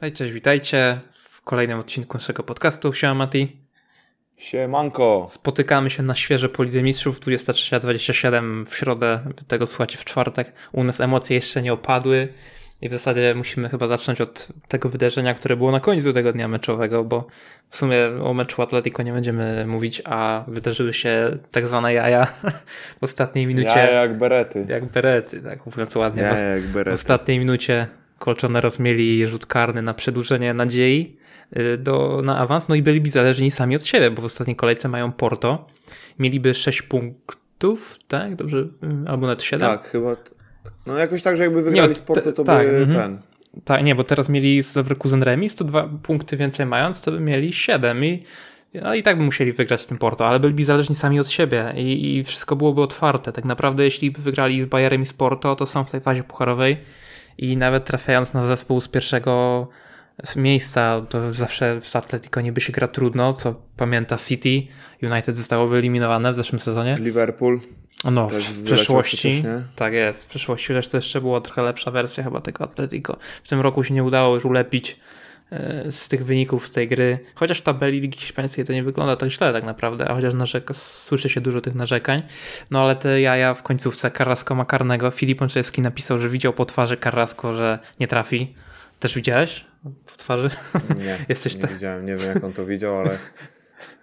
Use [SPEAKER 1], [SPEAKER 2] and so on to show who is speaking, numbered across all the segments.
[SPEAKER 1] Hej, cześć, witajcie w kolejnym odcinku naszego podcastu. Siema Mati.
[SPEAKER 2] Siemanko.
[SPEAKER 1] Spotykamy się na świeże po Lidze Mistrzów 23-27 w środę, tego słuchacie w czwartek. U nas emocje jeszcze nie opadły i w zasadzie musimy chyba zacząć od tego wydarzenia, które było na końcu tego dnia meczowego, bo w sumie o meczu Atletico nie będziemy mówić, a wydarzyły się tak zwane jaja w ostatniej minucie.
[SPEAKER 2] Jaja jak berety.
[SPEAKER 1] Jak berety, tak mówiąc ładnie.
[SPEAKER 2] Jaja jak berety.
[SPEAKER 1] w ostatniej minucie Colchoneros mieli rzut karny na przedłużenie nadziei y, do, na awans, no i byliby zależni sami od siebie, bo w ostatniej kolejce mają Porto. Mieliby 6 punktów, tak? Dobrze? Y, Albo nawet 7?
[SPEAKER 2] Tak, chyba. No jakoś tak, że jakby wygrali
[SPEAKER 1] Nie,
[SPEAKER 2] sporty, to
[SPEAKER 1] te- tak,
[SPEAKER 2] by
[SPEAKER 1] mhm.
[SPEAKER 2] ten.
[SPEAKER 1] Tak, nie, bo teraz mieli z Leverkusen remis, to dwa punkty więcej mając, to by mieli 7 i no i tak by musieli wygrać z tym Porto, ale byliby zależni sami od siebie i, i wszystko byłoby otwarte. Tak naprawdę, jeśli by wygrali z Bayerem i z Porto, to są w tej fazie pucharowej i nawet trafiając na zespół z pierwszego miejsca, to zawsze w Atletico niby się gra trudno, co pamięta City. United zostało wyeliminowane w zeszłym sezonie.
[SPEAKER 2] Liverpool.
[SPEAKER 1] No,
[SPEAKER 2] Też
[SPEAKER 1] w przeszłości.
[SPEAKER 2] nie?
[SPEAKER 1] tak jest. W przeszłości też to jeszcze była trochę lepsza wersja chyba tego Atletico. W tym roku się nie udało już ulepić z tych wyników z tej gry. Chociaż w tabeli Ligi Hiszpańskiej to nie wygląda tak źle tak naprawdę, a chociaż narzeka, słyszy się dużo tych narzekań. No ale te jaja w końcówce Carrasco ma karnego. Filip Mączewski napisał, że widział po twarzy Carrasco, że nie trafi. Też widziałeś po twarzy?
[SPEAKER 2] Nie,
[SPEAKER 1] Jesteś
[SPEAKER 2] nie
[SPEAKER 1] to-
[SPEAKER 2] widziałem, nie wiem jak on to widział, ale.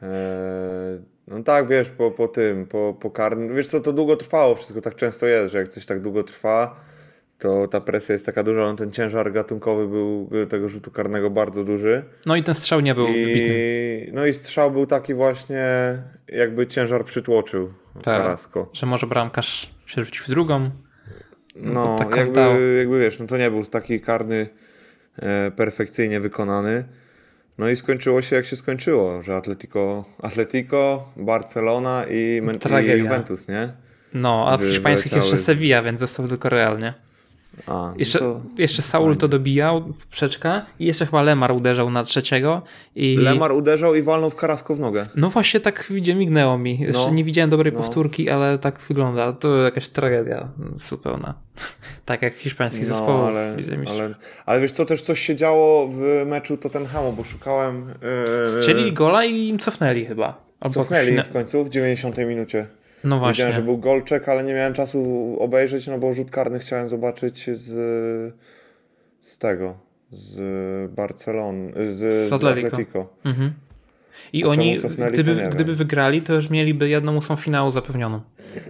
[SPEAKER 2] E, no tak, wiesz, po, po tym, po, po karnym. Wiesz co, to długo trwało, wszystko tak często jest, że jak coś tak długo trwa, to ta presja jest taka duża. No, ten ciężar gatunkowy był tego rzutu karnego bardzo duży.
[SPEAKER 1] No i ten strzał nie był wybitny.
[SPEAKER 2] I, no i strzał był taki właśnie, jakby ciężar przytłoczył
[SPEAKER 1] Tak.
[SPEAKER 2] Carrasco.
[SPEAKER 1] Że może bramkarz się rzucił w drugą.
[SPEAKER 2] No,
[SPEAKER 1] tak dało.
[SPEAKER 2] jakby, jakby wiesz, no to nie był taki karny e, perfekcyjnie wykonany. No i skończyło się jak się skończyło, że Atletico, Atletico Barcelona i, i. Juventus, nie?
[SPEAKER 1] No, a z hiszpańskich jeszcze Sevilla, więc został tylko Real, nie?
[SPEAKER 2] A,
[SPEAKER 1] Jeszcze,
[SPEAKER 2] no to
[SPEAKER 1] jeszcze Saul to dobijał, poprzeczka i jeszcze chyba Lemar uderzał na trzeciego i...
[SPEAKER 2] Lemar uderzał i walnął w Carrasco w nogę.
[SPEAKER 1] No właśnie tak widzę, mignęło mi. Jeszcze
[SPEAKER 2] No.
[SPEAKER 1] nie widziałem dobrej
[SPEAKER 2] No.
[SPEAKER 1] powtórki, ale tak wygląda. To jakaś tragedia zupełna. tak jak hiszpański zespół.
[SPEAKER 2] No, ale, ale, ale wiesz co, też coś się działo w meczu Tottenhamu, bo szukałem... e,
[SPEAKER 1] Strzelili gola i im cofnęli chyba. Albo
[SPEAKER 2] Cofnęli w końcu w 90 minucie.
[SPEAKER 1] No
[SPEAKER 2] Wiedziałem,
[SPEAKER 1] właśnie.
[SPEAKER 2] że był golczek, ale nie miałem czasu obejrzeć, no bo rzut karny chciałem zobaczyć z, z tego, z Barcelony, z,
[SPEAKER 1] Z
[SPEAKER 2] z
[SPEAKER 1] Atletico.
[SPEAKER 2] Atletico.
[SPEAKER 1] Mhm. I
[SPEAKER 2] A
[SPEAKER 1] oni,
[SPEAKER 2] cofnęli,
[SPEAKER 1] gdyby, gdyby wygrali, to już mieliby jedną ósmą finału zapewnioną.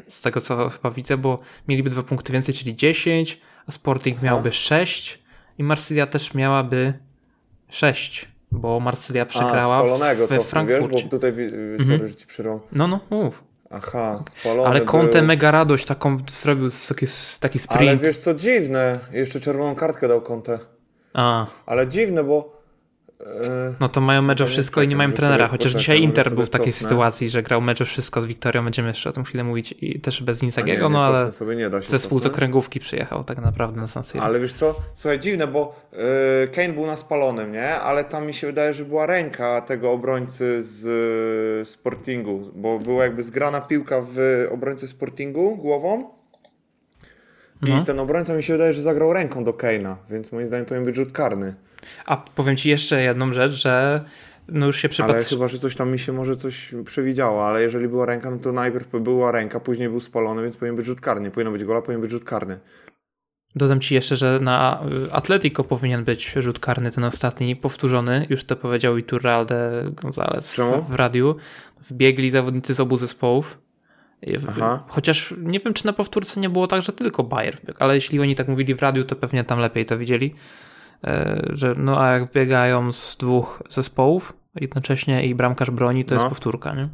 [SPEAKER 1] Z tego co chyba widzę, bo mieliby dwa punkty więcej, czyli 10, a Sporting miałby 6 i Marsylia też miałaby 6, bo Marsylia przegrała
[SPEAKER 2] A, spalonego
[SPEAKER 1] w, we
[SPEAKER 2] cofnął, wiesz,
[SPEAKER 1] Frankfurcie.
[SPEAKER 2] bo tutaj, sorry, że ci przerwam.
[SPEAKER 1] No, no, mów.
[SPEAKER 2] Aha, spalony
[SPEAKER 1] Ale Conte
[SPEAKER 2] był.
[SPEAKER 1] mega radość taką zrobił taki, taki
[SPEAKER 2] Ale
[SPEAKER 1] sprint.
[SPEAKER 2] wiesz co, dziwne, jeszcze czerwoną kartkę dał Conte.
[SPEAKER 1] A,
[SPEAKER 2] Ale dziwne, bo... e,
[SPEAKER 1] no to mają mecz o wszystko i nie mają trenera, chociaż dzisiaj Inter był w takiej
[SPEAKER 2] cofnę.
[SPEAKER 1] sytuacji, że grał mecz o wszystko z Wiktorią, będziemy jeszcze o tym chwilę mówić i też bez Inzagiego, no ale
[SPEAKER 2] cofnę sobie nie da się
[SPEAKER 1] zespół z
[SPEAKER 2] cofnąć.
[SPEAKER 1] okręgówki przyjechał tak naprawdę na San Siro.
[SPEAKER 2] Ale wiesz co, słuchaj, dziwne, bo y, Kane był na spalonym, nie? Ale tam mi się wydaje, że była ręka tego obrońcy z y, Sportingu, bo była jakby zgrana piłka w obrońcy Sportingu głową i
[SPEAKER 1] No.
[SPEAKER 2] ten obrońca mi się wydaje, że zagrał ręką do Kane'a, więc moim zdaniem powinien być rzut karny.
[SPEAKER 1] A powiem ci jeszcze jedną rzecz, że no już się przypadł.
[SPEAKER 2] Ale chyba, że coś tam mi się może coś przewidziało, ale jeżeli była ręka, no to najpierw była ręka, później był spalony, więc powinien być rzut karny. Powinno być gola, powinien być rzut karny.
[SPEAKER 1] Dodam ci jeszcze, że na y, Atletico powinien być rzut karny ten ostatni, powtórzony. Już to powiedział Iturralde González
[SPEAKER 2] Czemu?
[SPEAKER 1] w, w radiu. Wbiegli zawodnicy z obu zespołów. I
[SPEAKER 2] Aha.
[SPEAKER 1] Chociaż nie wiem, czy na powtórce nie było tak, że tylko Bayer wbiegł, ale jeśli oni tak mówili w radiu, to pewnie tam lepiej to widzieli. E, Że no a jak biegają z dwóch zespołów jednocześnie i bramkarz broni, to jest
[SPEAKER 2] No.
[SPEAKER 1] powtórka, nie?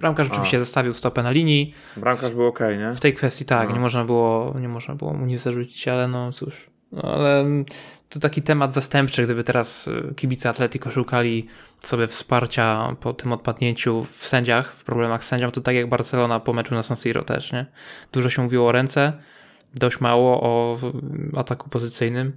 [SPEAKER 1] Bramkarz oczywiście zostawił stopę na linii,
[SPEAKER 2] Bramkarz był ok, nie?
[SPEAKER 1] w tej kwestii tak,
[SPEAKER 2] No.
[SPEAKER 1] nie można było, nie można było mu nic zarzucić, ale no cóż. No, ale to taki temat zastępczy, gdyby teraz y, kibice Atletico szukali sobie wsparcia po tym odpadnięciu w sędziach, w problemach z sędzią, to tak jak Barcelona po meczu na San Siro też, nie? Dużo się mówiło o ręce, dość mało o ataku pozycyjnym,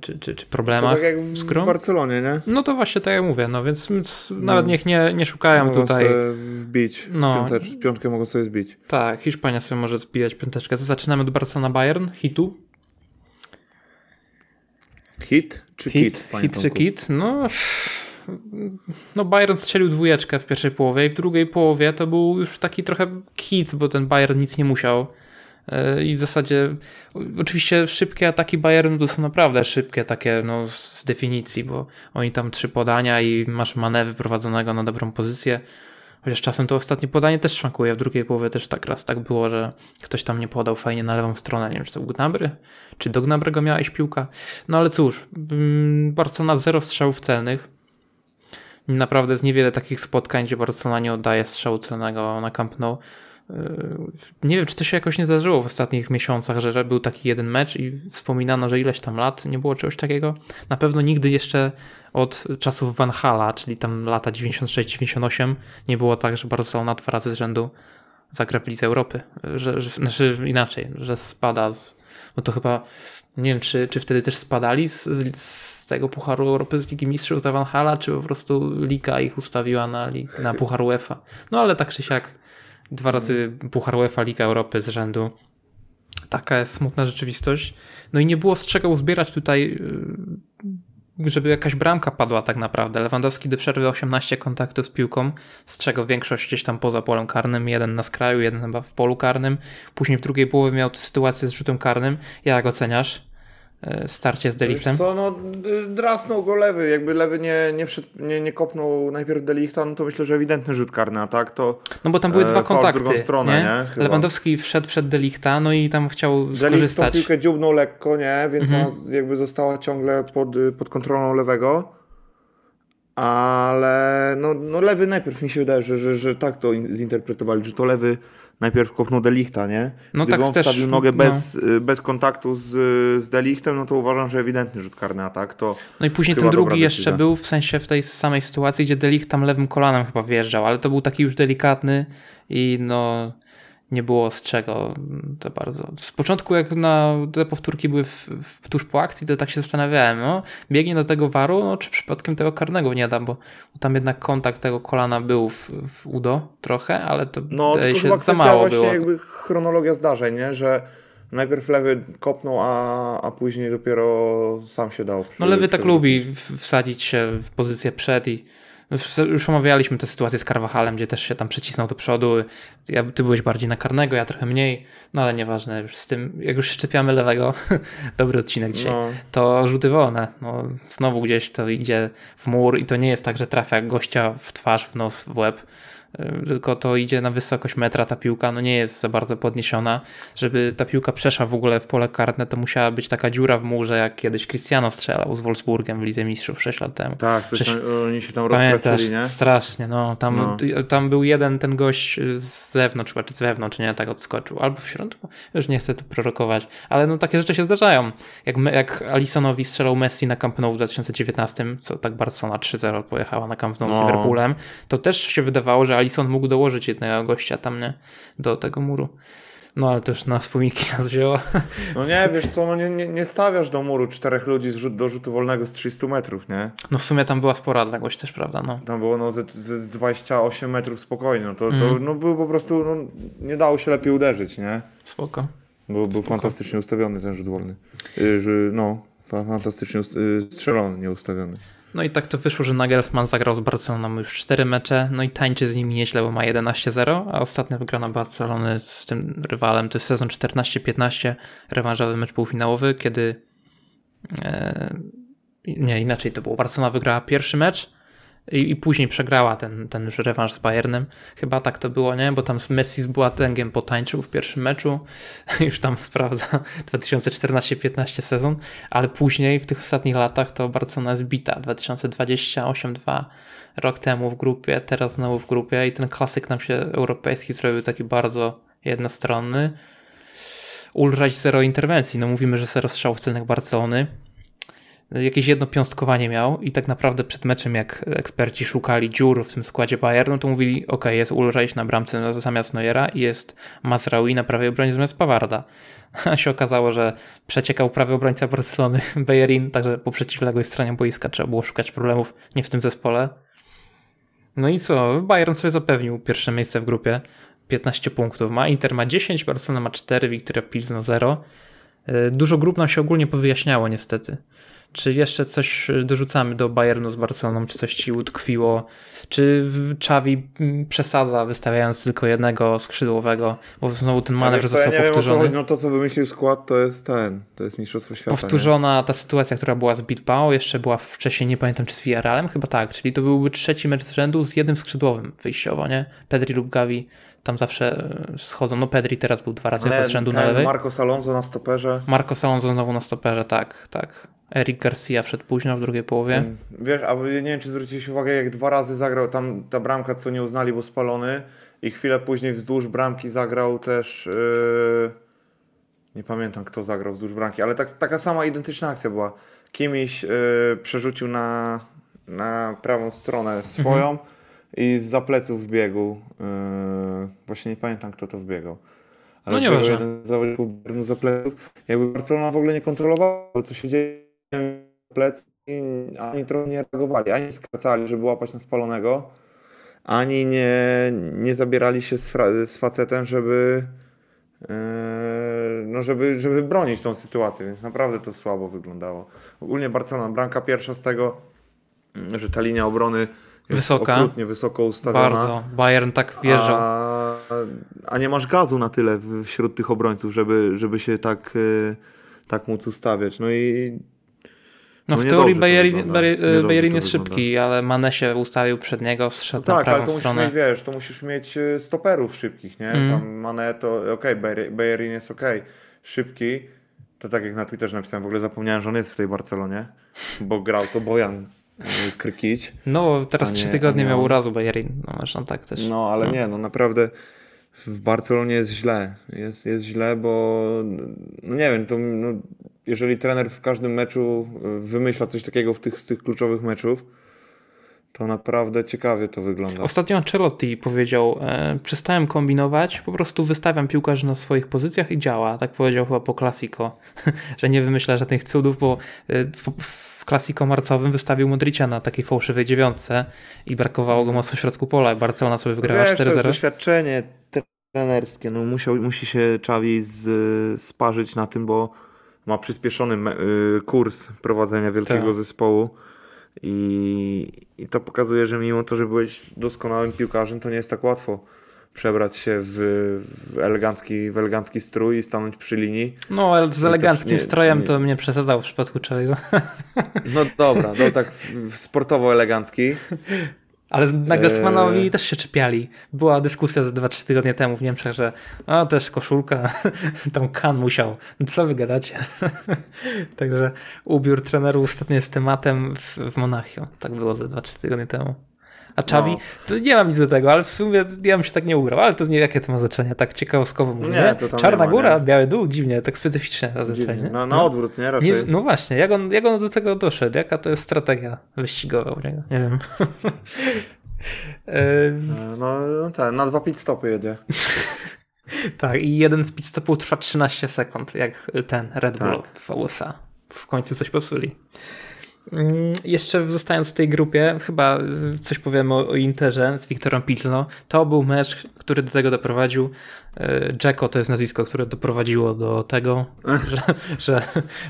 [SPEAKER 1] czy, czy, czy
[SPEAKER 2] To
[SPEAKER 1] problemach
[SPEAKER 2] tak jak w
[SPEAKER 1] grą.
[SPEAKER 2] Barcelonie, nie?
[SPEAKER 1] No to właśnie tak jak mówię, no więc, więc nawet niech nie, nie szukają
[SPEAKER 2] Mogą
[SPEAKER 1] tutaj.
[SPEAKER 2] sobie wbić.
[SPEAKER 1] No.
[SPEAKER 2] Piątecz, piątkę mogą sobie zbić.
[SPEAKER 1] Tak, Hiszpania sobie może zbijać piąteczkę. To zaczynamy od Barcelona Bayern, hitu.
[SPEAKER 2] Hit czy
[SPEAKER 1] hit,
[SPEAKER 2] kit?
[SPEAKER 1] Hit czy kit? No, no Bayern strzelił dwójeczkę w pierwszej połowie i w drugiej połowie to był już taki trochę kit, bo ten Bayern nic nie musiał. E, I w zasadzie, oczywiście szybkie ataki Bayernu to są naprawdę szybkie, takie no, z definicji, bo oni tam trzy podania i masz manewr wyprowadzonego na dobrą pozycję. Chociaż czasem to ostatnie podanie też szwankuje. W drugiej połowie też tak raz tak było, że ktoś tam nie podał fajnie na lewą stronę. Nie wiem, czy to był Gnabry, czy do Gnabrego miałeś piłka. No ale cóż, mm, Barcelona zero strzałów celnych. Naprawdę jest niewiele takich spotkań, gdzie Barcelona nie oddaje strzału celnego na Camp Nou. Nie wiem, czy to się jakoś nie zdarzyło w ostatnich miesiącach, że był taki jeden mecz i wspominano, że ileś tam lat nie było czegoś takiego. Na pewno nigdy jeszcze od czasów Van Hala, czyli tam lata 96-98, nie było tak, że Barcelona dwa razy z rzędu zagra w Lidze Europy. Że, że, znaczy inaczej, że spada z, no to chyba nie wiem, czy, czy wtedy też spadali z, z tego Pucharu Europy z Ligi Mistrzów za Van Hala, czy po prostu Liga ich ustawiła na, na Puchar UEFA. No ale tak czy siak dwa razy Puchar UEFA Liga Europy z rzędu. Taka jest smutna rzeczywistość. No i nie było z czego uzbierać tutaj y, żeby jakaś bramka padła tak naprawdę. Lewandowski do przerwy 18 kontaktów z piłką, z czego większość gdzieś tam poza polem karnym, jeden na skraju, jeden chyba w polu karnym. Później w drugiej połowie miał sytuację z rzutem karnym. Jak oceniasz? E, starcie z Delichtem?
[SPEAKER 2] co, no drasnął go lewy, jakby lewy nie, nie, wszedł, nie, nie kopnął najpierw Delichta, no to myślę, że ewidentny rzut karny, a tak to...
[SPEAKER 1] No bo tam były e, dwa kontakty, drugą stronę, nie? nie? Lewandowski wszedł przed Delichta, no i tam chciał Delicht skorzystać.
[SPEAKER 2] Delicht piłkę dziubnął lekko, nie? Więc mhm. ona jakby została ciągle pod, pod kontrolą lewego. Ale no, no lewy najpierw mi się wydaje, że, że, że tak to zinterpretowali, że to lewy najpierw kopnął Delichta, nie? No Gdyby tak on też, wstawił nogę no. bez, y, bez kontaktu z, z Delichtem, no to uważam, że ewidentny rzut karny atak. To
[SPEAKER 1] no i później ten drugi jeszcze był, w sensie w tej samej sytuacji, gdzie Delicht tam lewym kolanem chyba wjeżdżał, ale to był taki już delikatny i no nie było z czego to bardzo. Z początku, jak na te powtórki były w, w, tuż po akcji, to tak się zastanawiałem, no, biegnie do tego waru, no, czy przypadkiem tego karnego nie da, bo, bo tam jednak kontakt tego kolana był w, w udo trochę, ale to
[SPEAKER 2] no, się za mało było. jakby chronologia zdarzeń, nie? że najpierw lewy kopnął, a, a później dopiero sam się dał.
[SPEAKER 1] Przy, no lewy tak lubi wsadzić się w pozycję przed i już omawialiśmy tę sytuację z Carvajalem, gdzie też się tam przycisnął do przodu. Ja, ty byłeś bardziej na karnego, ja trochę mniej, no ale nieważne, już z tym, jak już szczepiamy lewego, dobry odcinek dzisiaj, no. to rzuty wolne. No, znowu gdzieś to idzie w mur i to nie jest tak, że trafia gościa w twarz, w nos, w łeb, tylko to idzie na wysokość metra, ta piłka no nie jest za bardzo podniesiona. Żeby ta piłka przeszła w ogóle w pole karne, to musiała być taka dziura w murze, jak kiedyś Cristiano strzelał z Wolfsburgiem w Lidze Mistrzów 6 lat temu.
[SPEAKER 2] Tak, coś tam, oni się tam rozkręcili, nie?
[SPEAKER 1] Strasznie, no tam, no. tam był jeden ten gość z zewnątrz, chyba, czy z wewnątrz, nie, tak odskoczył, albo w środku, już nie chcę tu prorokować, ale no takie rzeczy się zdarzają. Jak, jak Alisonowi strzelał Messi na Camp Nou w 2019, co tak Barcelona 3-0 pojechała na Camp Nou no. z Liverpoolem, to też się wydawało, że Alisson mógł dołożyć jednego gościa tam, nie? Do tego muru. No ale to już na wspomnienki nas wzięło.
[SPEAKER 2] No nie, wiesz co, no nie, nie, nie stawiasz do muru czterech ludzi z rzut, do rzutu wolnego z 300 metrów, nie?
[SPEAKER 1] No w sumie tam była spora odległość też, prawda? No.
[SPEAKER 2] Tam było no z, z 28 metrów spokojnie, no to, mm. to no, był po prostu, no, nie dało się lepiej uderzyć, nie?
[SPEAKER 1] Spoko.
[SPEAKER 2] Był, był fantastycznie ustawiony ten rzut wolny. Yy, no, fantastycznie y, strzelony, nie ustawiony.
[SPEAKER 1] No i tak to wyszło, że Nagelsmann zagrał z Barceloną już 4 mecze, no i tańczy z nimi nieźle, bo ma 11-0, a ostatnia wygrana Barcelony z tym rywalem to jest sezon 14-15, rewanżowy mecz półfinałowy, kiedy e, nie, inaczej to było. Barcelona wygrała pierwszy mecz, i, i później przegrała ten, ten rewanż z Bayernem. Chyba tak to było, nie? Bo tam Messi z Boatengiem potańczył w pierwszym meczu. Już tam sprawdza 2014-15 sezon, ale później w tych ostatnich latach to Barcelona jest bita. 2028-2 rok temu w grupie, teraz znowu w grupie i ten klasyk nam się europejski zrobił taki bardzo jednostronny. Ulrać zero interwencji. No mówimy, że zero strzałów celnych Barcelony jakieś jedno piąstkowanie miał i tak naprawdę przed meczem, jak eksperci szukali dziur w tym składzie Bayernu, to mówili, ok, jest Ulreich na bramce zamiast Neuera i jest Mazraoui na prawej obronie zamiast Pawarda. A się okazało, że przeciekał prawy obrońca Barcelony, Bayerin, także po przeciwległej stronie boiska trzeba było szukać problemów nie w tym zespole. No i co? Bayern sobie zapewnił pierwsze miejsce w grupie. 15 punktów ma. Inter ma 10, Barcelona ma 4, Wiktoria Pilsno 0. Dużo grup nam się ogólnie powyjaśniało niestety Czy jeszcze coś dorzucamy do Bayernu z Barceloną? Czy coś ci utkwiło? Czy Czawi mm, przesadza, wystawiając tylko jednego skrzydłowego? Bo znowu ten manewr został
[SPEAKER 2] ja nie
[SPEAKER 1] powtórzony.
[SPEAKER 2] Wiem, o co no to, co wymyślił skład, to jest ten, to jest Mistrzostwo Świata.
[SPEAKER 1] Powtórzona
[SPEAKER 2] nie?
[SPEAKER 1] ta sytuacja, która była z Bilbao, jeszcze była wcześniej, nie pamiętam czy z Villarrealem, chyba tak, czyli to byłby trzeci mecz z rzędu z jednym skrzydłowym wyjściowo, nie? Pedri lub Gavi tam zawsze e, schodzą. No Pedri teraz był dwa razy pod rzędu na lewej.
[SPEAKER 2] Marcos Alonso na stoperze.
[SPEAKER 1] Marcos Alonso znowu na stoperze, tak, tak. Eric Garcia wszedł późno w drugiej połowie. Ten,
[SPEAKER 2] wiesz, a nie wiem, czy zwróciliście uwagę, jak dwa razy zagrał tam ta bramka, co nie uznali, bo spalony i chwilę później wzdłuż bramki zagrał też yy... nie pamiętam, kto zagrał wzdłuż bramki, ale tak, taka sama identyczna akcja była. Kimiś yy, przerzucił na, na prawą stronę swoją mhm. i z zapleców wbiegł. Yy... Właśnie nie pamiętam, kto to wbiegał.
[SPEAKER 1] Ale no nie
[SPEAKER 2] jeden z zawodników za pleców. Jakby Barcelona w ogóle nie kontrolowała, co się dzieje plec, ani trochę nie reagowali, ani skracali, żeby łapać na spalonego, ani nie, nie zabierali się z, z facetem, żeby, yy, no żeby, żeby bronić tą sytuację, więc naprawdę to słabo wyglądało. Ogólnie Barcelona, bramka pierwsza z tego, że ta linia obrony jest Wysoka. okrutnie wysoko ustawiona.
[SPEAKER 1] Bardzo. Bayern tak wjeżdżał.
[SPEAKER 2] A, a nie masz gazu na tyle wśród tych obrońców, żeby, żeby się tak, yy, tak móc ustawiać. No i
[SPEAKER 1] no, no w teorii Bayerin, Bayerin jest szybki, ale Mane się ustawił przed niego, zszedł no tak, na prawą
[SPEAKER 2] ale to
[SPEAKER 1] stronę.
[SPEAKER 2] Musisz mieć, wiesz, to musisz mieć y, stoperów szybkich, nie? Mm. Tam Mane to okej, okay, Bayerin jest okej, okay. szybki. To tak jak na Twitterze napisałem, w ogóle zapomniałem, że on jest w tej Barcelonie, bo grał to Bojan y, Krykić.
[SPEAKER 1] No, teraz trzy tygodnie miał urazu Bayerin, no można tak też.
[SPEAKER 2] No, ale no. nie, no naprawdę w Barcelonie jest źle. Jest, jest źle, bo no nie wiem, to no, jeżeli trener w każdym meczu e, wymyśla coś takiego w tych, z tych kluczowych meczów, to naprawdę ciekawie to wygląda.
[SPEAKER 1] Ostatnio Ancelotti powiedział, e, przestałem kombinować, po prostu wystawiam piłkarzy na swoich pozycjach i działa. Tak powiedział chyba po Clasico, że nie wymyśla żadnych cudów, bo e, w, w Clasico marcowym wystawił Modricia na takiej fałszywej dziewiątce i brakowało go mocno w środku pola. Barcelona sobie wygrała 4-0. To
[SPEAKER 2] jest doświadczenie trenerskie. No musiał, musi się Czawi z, sparzyć na tym, bo ma przyspieszony y, kurs prowadzenia wielkiego tak. zespołu. I, I to pokazuje, że mimo to, że byłeś doskonałym piłkarzem, to nie jest tak łatwo przebrać się w, w, elegancki, w elegancki strój i stanąć przy linii.
[SPEAKER 1] No, ale z eleganckim nie, strojem nie... to mnie przesadzał w przypadku czego.
[SPEAKER 2] No dobra, no tak sportowo elegancki.
[SPEAKER 1] Ale Nagelsmanowi eee. też się czepiali. Była dyskusja z 2-3 tygodnie temu w Niemczech, że a też koszulka, tam Kan musiał. No co wy gadacie? Także ubiór trenerów ostatnio jest tematem w, w Monachium. Tak było ze 2-3 tygodnie temu. A Czawi, no. to nie mam nic do tego, ale w sumie ja bym się tak nie ugrał, ale to nie jakie to ma znaczenie, tak ciekawostkowo mówię. Nie, to Czarna ma, Góra, nie? Biały Dół, dziwnie, tak specyficznie zazwyczaj. Nie?
[SPEAKER 2] No, na no. odwrót, nie? Raczej.
[SPEAKER 1] nie? No właśnie, jak on, jak on do tego doszedł? Jaka to jest strategia wyścigowa u niego? Nie wiem.
[SPEAKER 2] No, no tak, na dwa pit stopy jedzie.
[SPEAKER 1] tak, i jeden z pit stopów trwa 13 sekund, jak ten Red Bull tak. w USA. W końcu coś popsuli. Mm, jeszcze zostając w tej grupie, chyba y, coś powiemy o, o Interze z Wiktorem Pilno. To był mecz, który do tego doprowadził. Y, Jacko to jest nazwisko, które doprowadziło do tego, że, że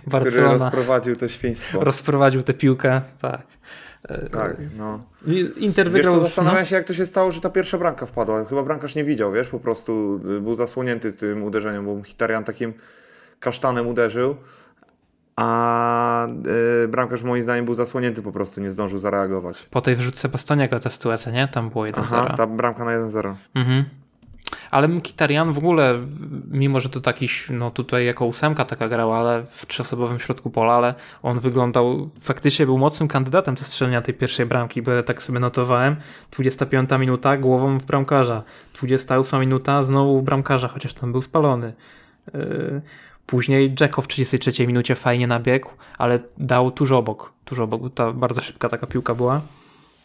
[SPEAKER 1] Barcelona...
[SPEAKER 2] Który rozprowadził to świństwo.
[SPEAKER 1] Rozprowadził tę piłkę, tak.
[SPEAKER 2] Y, tak, no.
[SPEAKER 1] Inter wygrał...
[SPEAKER 2] Wiesz co, zastanawiam no. się, jak to się stało, że ta pierwsza bramka wpadła. Chyba bramkarz nie widział, wiesz, po prostu był zasłonięty tym uderzeniem, bo Hitarian takim kasztanem uderzył a yy, bramkarz moim zdaniem był zasłonięty po prostu, nie zdążył zareagować.
[SPEAKER 1] Po tej wrzutce Bastoniego ta sytuacja, nie? Tam było 1-0. Aha,
[SPEAKER 2] ta bramka na 1-0.
[SPEAKER 1] Mhm. Ale Mkhitaryan w ogóle, mimo że to taki, no tutaj jako ósemka taka grała, ale w trzyosobowym środku pola, ale on wyglądał, faktycznie był mocnym kandydatem do strzelenia tej pierwszej bramki, bo ja tak sobie notowałem. 25 minuta głową w bramkarza, 28 minuta znowu w bramkarza, chociaż tam był spalony. Później Jacko w 33 minucie fajnie nabiegł, ale dał tuż obok. Tuż obok. Ta bardzo szybka taka piłka była.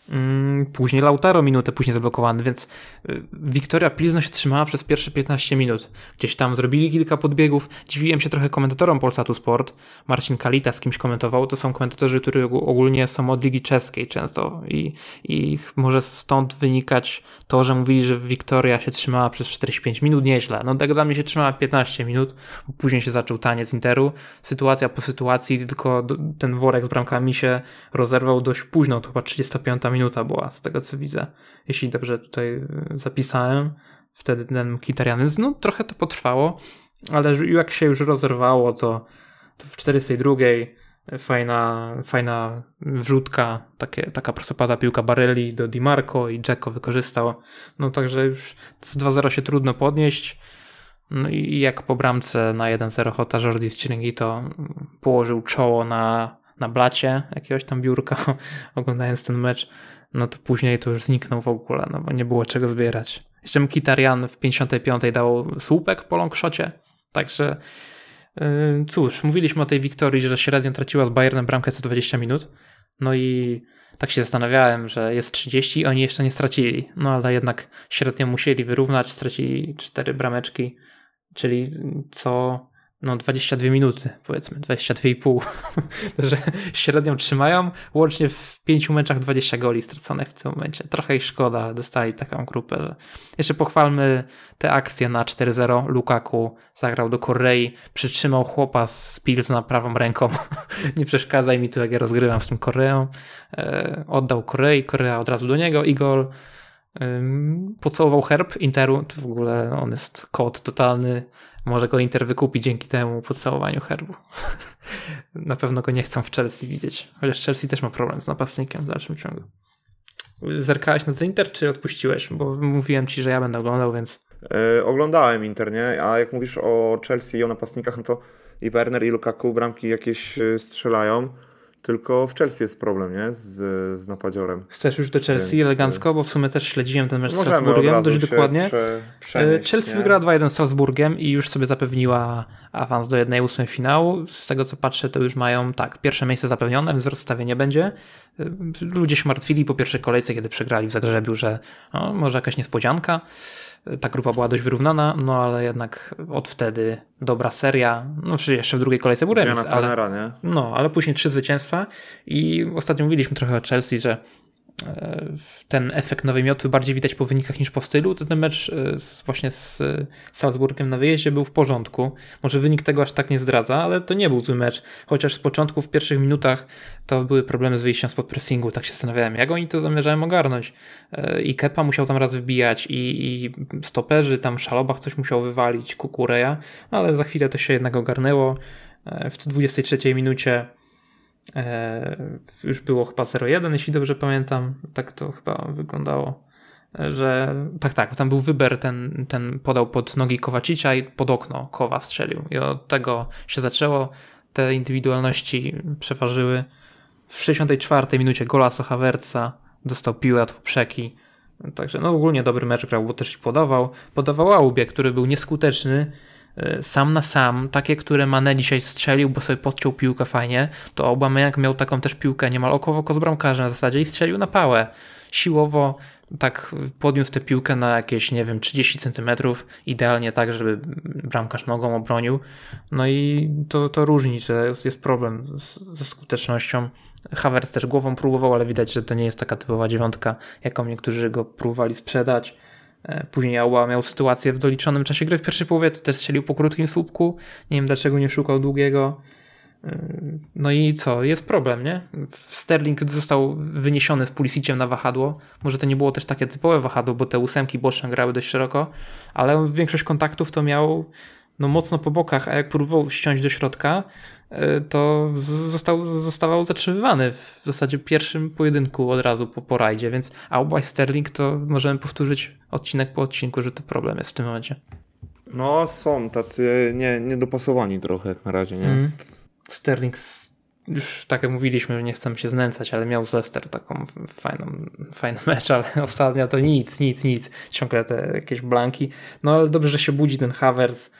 [SPEAKER 1] Mm, później Lautaro minutę później zablokowany, więc y, Wiktoria Pilzno się trzymała przez pierwsze 15 minut. Gdzieś tam zrobili kilka podbiegów. Dziwiłem się trochę komentatorom Polsatu Sport. Marcin Kalita z kimś komentował. To są komentatorzy, którzy ogólnie są od Ligi Czeskiej często i, i może stąd wynikać to, że mówili, że Wiktoria się trzymała przez 45 minut nieźle. No tak dla mnie się trzymała 15 minut, bo później się zaczął taniec Interu. Sytuacja po sytuacji, tylko ten worek z bramkami się rozerwał dość późno, to chyba 35 minuta była, z tego co widzę, jeśli dobrze tutaj y, zapisałem. Wtedy ten Kitarianyzm, no trochę to potrwało, ale jak się już rozerwało, to, to w 42 fajna, fajna wrzutka, takie, taka prostopada piłka Barelli do Di Marco i Dzeko wykorzystał. No także już z 2-0 się trudno podnieść. No i jak po bramce na 1-0 Hota Jordi z to położył czoło na, na blacie jakiegoś tam biurka, oglądając ten mecz, no to później to już zniknął w ogóle, no bo nie było czego zbierać. Jeszcze Mkhitaryan w 55 dał słupek po longshocie, także yy, cóż, mówiliśmy o tej Wiktorii, że średnio traciła z Bayernem bramkę co 20 minut, no i tak się zastanawiałem, że jest 30, oni jeszcze nie stracili, no ale jednak średnio musieli wyrównać, stracili 4 brameczki, czyli co no 22 minuty, powiedzmy, 22,5, że średnią trzymają, łącznie w pięciu meczach 20 goli straconych w tym momencie. Trochę ich szkoda, dostali taką grupę. Jeszcze pochwalmy te akcje na 4-0. Lukaku zagrał do Korei, przytrzymał chłopa z na prawą ręką. Nie przeszkadzaj mi tu, jak ja rozgrywam z tym Koreą. E, oddał Korei, Korea od razu do niego i gol. Pocałował herb Interu, w ogóle on jest kod totalny może go Inter wykupi dzięki temu pocałowaniu herbu. Na pewno go nie chcą w Chelsea widzieć. Chociaż Chelsea też ma problem z napastnikiem w dalszym ciągu. Zerkałeś na Inter, czy odpuściłeś? Bo mówiłem ci, że ja będę oglądał, więc.
[SPEAKER 2] Yy, oglądałem Inter, nie? A jak mówisz o Chelsea i o napastnikach, no to i Werner i Lukaku bramki jakieś y, strzelają. Tylko w Chelsea jest problem, nie? Z, z napadziorem.
[SPEAKER 1] Chcesz już do Chelsea Więc... elegancko, bo w sumie też śledziłem ten mecz z Salzburgiem dość dokładnie. Prze, Chelsea nie? wygrała 2-1 z Salzburgiem i już sobie zapewniła awans do 1-8 finału. Z tego co patrzę, to już mają tak, pierwsze miejsce zapewnione, więc rozstawienie będzie. Ludzie się martwili po pierwszej kolejce, kiedy przegrali w Zagrzebiu, że no, może jakaś niespodzianka ta grupa była dość wyrównana, no ale jednak od wtedy dobra seria, no czy jeszcze w drugiej kolejce był remis, ale, nie? no, ale później trzy zwycięstwa i ostatnio mówiliśmy trochę o Chelsea, że ten efekt nowej miotły bardziej widać po wynikach niż po stylu, to ten mecz e, z, właśnie z Salzburgiem na wyjeździe był w porządku. Może wynik tego aż tak nie zdradza, ale to nie był zły mecz. Chociaż z początku, w pierwszych minutach to były problemy z wyjściem spod pressingu. Tak się zastanawiałem, jak oni to zamierzają ogarnąć. E, I Kepa musiał tam raz wbijać i, i stoperzy, tam Szalobach coś musiał wywalić, Kukureja, ale za chwilę to się jednak ogarnęło. W 23 minucie E, już było chyba 0-1, jeśli dobrze pamiętam. Tak to chyba wyglądało. E, że tak, tak, tam był wyber, ten, ten podał pod nogi Kowacicia i pod okno Kowa strzelił. I od tego się zaczęło. Te indywidualności przeważyły. W 64 minucie gola Havertza dostał piłę od poprzeki. Także no ogólnie dobry mecz grał, bo też podawał. Podawał Aubie, który był nieskuteczny E, sam na sam, takie, które Mane dzisiaj strzelił, bo sobie podciął piłkę fajnie, to Aubameyang miał taką też piłkę niemal oko w oko z bramkarzem zasadzie i strzelił na pałę. Siłowo tak podniósł tę piłkę na jakieś, nie wiem, 30 centymetrów, idealnie tak, żeby bramkarz nogą obronił. No i to, to różni, że jest, problem ze skutecznością. Havertz też głową próbował, ale widać, że to nie jest taka typowa dziewiątka, jaką niektórzy go próbowali sprzedać. E, później Auba miał sytuację w doliczonym czasie gry w pierwszej połowie, to też strzelił po krótkim słupku. Nie wiem dlaczego nie szukał długiego. E, no i co? Jest problem, nie? Sterling został wyniesiony z Pulisiciem na wahadło. Może to nie było też takie typowe wahadło, bo te ósemki boczne grały dość szeroko, ale większość kontaktów to miał no, mocno po bokach, a jak próbował ściąć do środka, e, to został, zostawał zatrzymywany w zasadzie pierwszym pojedynku od razu po, po rajdzie, więc Auba i Sterling to możemy powtórzyć odcinek po odcinku, że to problem jest w tym momencie.
[SPEAKER 2] No są tacy nie, niedopasowani trochę jak na razie, nie? Mm.
[SPEAKER 1] Sterling już tak jak mówiliśmy, nie chcemy się znęcać, ale miał z Leicester taką fajną, fajny mecz, ale ostatnio to nic, nic, nic. Ciągle te jakieś blanki. No ale dobrze, że się budzi ten Havertz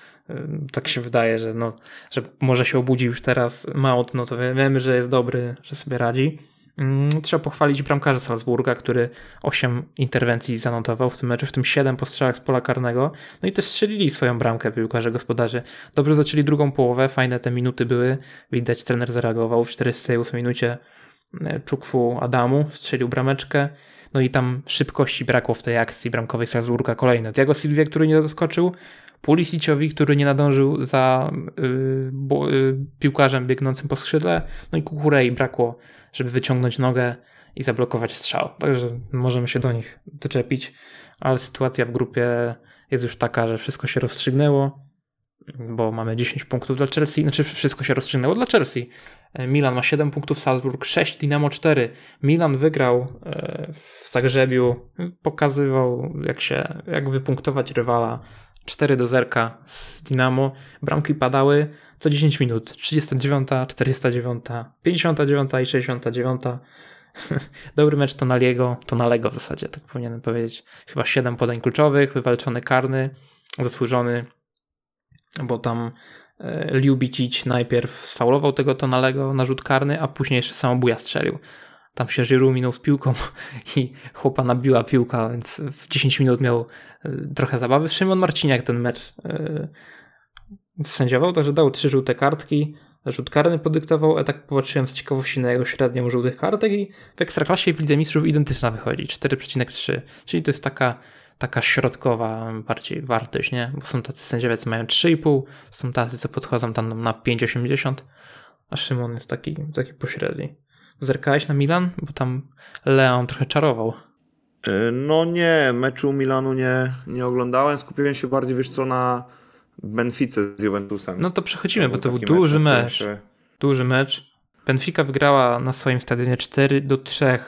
[SPEAKER 1] tak się wydaje, że, no, że może się obudzi już teraz Mount, no to wiemy, że jest dobry, że sobie radzi. Trzeba pochwalić bramkarza Salzburga, który 8 interwencji zanotował w tym meczu, w tym 7 po strzałach z pola karnego. No i też strzelili swoją bramkę piłkarze gospodarzy. Dobrze zaczęli drugą połowę, fajne te minuty były. Widać, trener zareagował w 48 minucie. E, Czukwu Adamu strzelił brameczkę. No i tam szybkości brakło w tej akcji bramkowej Salzburga kolejne. Diego Silvia, który nie doskoczył, Pulisiciowi, który nie nadążył za yy, bo, yy, piłkarzem biegnącym po skrzydle, no i Kukurei brakło, żeby wyciągnąć nogę i zablokować strzał. Także możemy się do nich doczepić, ale sytuacja w grupie jest już taka, że wszystko się rozstrzygnęło, bo mamy 10 punktów dla Chelsea, znaczy wszystko się rozstrzygnęło dla Chelsea. Milan ma 7 punktów, Salzburg 6, Dynamo 4. Milan wygrał e, w Zagrzebiu, pokazywał jak się, jak wypunktować rywala 4 do 0 z Dynamo. Bramki padały co 10 minut. 39, 49, 59 i 69. Dobry mecz Tonaliego, Tonalego w zasadzie, tak powinienem powiedzieć. Chyba 7 podań kluczowych, wywalczony karny, zasłużony, bo tam e, Liubicic najpierw sfaulował tego Tonalego na rzut karny, a później jeszcze samobuja strzelił. Tam się Żyru minął z piłką i chłopa nabiła piłka, więc w 10 minut miał trochę zabawy. Szymon Marciniak ten mecz y, sędziował, także dał trzy żółte kartki, rzut karny podyktował, a tak popatrzyłem z ciekawości na jego średnią żółtych kartek i w Ekstraklasie w Lidze Mistrzów identyczna wychodzi, 4,3, czyli to jest taka taka środkowa bardziej wartość, nie? Bo są tacy sędziowie, co mają 3,5, są tacy, co podchodzą tam na 5,80, a Szymon jest taki, taki pośredni. Zerkałeś na Milan? Bo tam Leon trochę czarował.
[SPEAKER 2] E, no nie, meczu Milanu nie, nie oglądałem. Skupiłem się bardziej, wiesz co, na Benfice z Juventusem.
[SPEAKER 1] No to przechodzimy, to bo to był duży mecz. mecz. Duży mecz. Benfica wygrała na swoim stadionie 4 do 3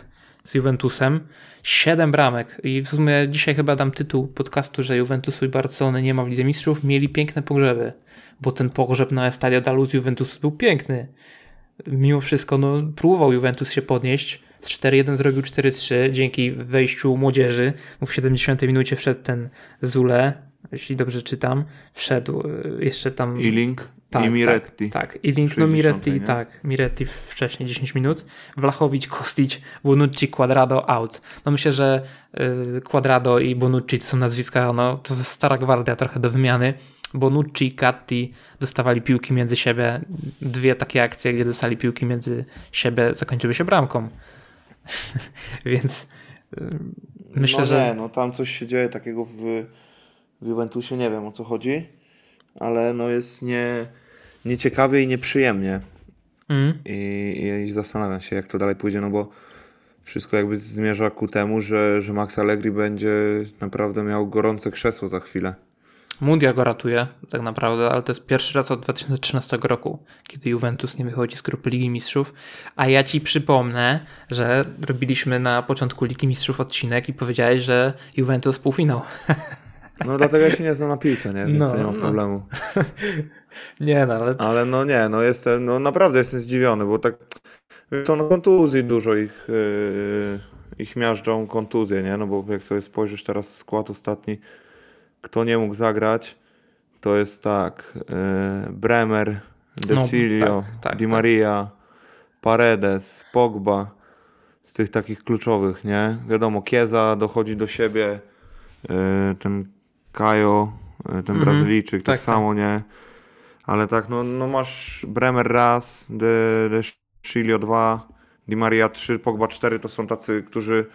[SPEAKER 1] z Juventusem. 7 bramek. I w sumie dzisiaj chyba dam tytuł podcastu, że Juventusu i Barcelony nie ma w Lidze Mistrzów. Mieli piękne pogrzeby, bo ten pogrzeb na Estadio Daluz Juventus był piękny. Mimo wszystko, no, próbował Juventus się podnieść z 4-1 zrobił 4-3 dzięki wejściu młodzieży. W 70 minucie wszedł ten Zule, jeśli dobrze czytam. Wszedł y, jeszcze tam.
[SPEAKER 2] Ilink tak, i Miretti.
[SPEAKER 1] Tak, tak. Ilink, no Miretti, nie? tak. Miretti wcześniej 10 minut. Vlachowicz, Kostic, Bonucci, Quadrado out. No myślę, że y, Quadrado i Bonucci to są nazwiska, no to stara gwardia trochę do wymiany. Bonucci i Catti dostawali piłki między siebie. Dwie takie akcje, gdzie dostali piłki między siebie, zakończyły się bramką. Więc y, myślę,
[SPEAKER 2] no
[SPEAKER 1] że.
[SPEAKER 2] Nie, no tam coś się dzieje takiego w, w Juventusie, nie wiem o co chodzi, ale no jest nie, nieciekawie i nieprzyjemnie. Mm. I, I zastanawiam się, jak to dalej pójdzie, no bo wszystko jakby zmierza ku temu, że, że Max Allegri będzie naprawdę miał gorące krzesło za chwilę.
[SPEAKER 1] Mundia go ratuje tak naprawdę, ale to jest pierwszy raz od 2013 roku, kiedy Juventus nie wychodzi z grupy Ligi Mistrzów. A ja ci przypomnę, że robiliśmy na początku Ligi Mistrzów odcinek i powiedziałeś, że Juventus półfinał.
[SPEAKER 2] No dlatego ja się nie znam na piłce, nie? Więc no, nie ma no. problemu.
[SPEAKER 1] nie no, ale...
[SPEAKER 2] Ale no nie, no jestem, no naprawdę jestem zdziwiony, bo tak to no kontuzji dużo ich, yy, ich miażdżą kontuzje, nie? No bo jak sobie spojrzysz teraz w skład ostatni, kto nie mógł zagrać, to jest tak, e, Bremer, Desilio, no, tak, tak, Di tak. Maria, tak. Paredes, Pogba, z tych takich kluczowych, nie? Wiadomo, Kieza dochodzi do siebie, e, ten Kajo, e, ten mm -hmm. Brazylijczyk, tak, tak, samo, nie? Ale tak, no, no masz Bremer raz, De, De dwa, Di Maria trzy, Pogba cztery, to są tacy, którzy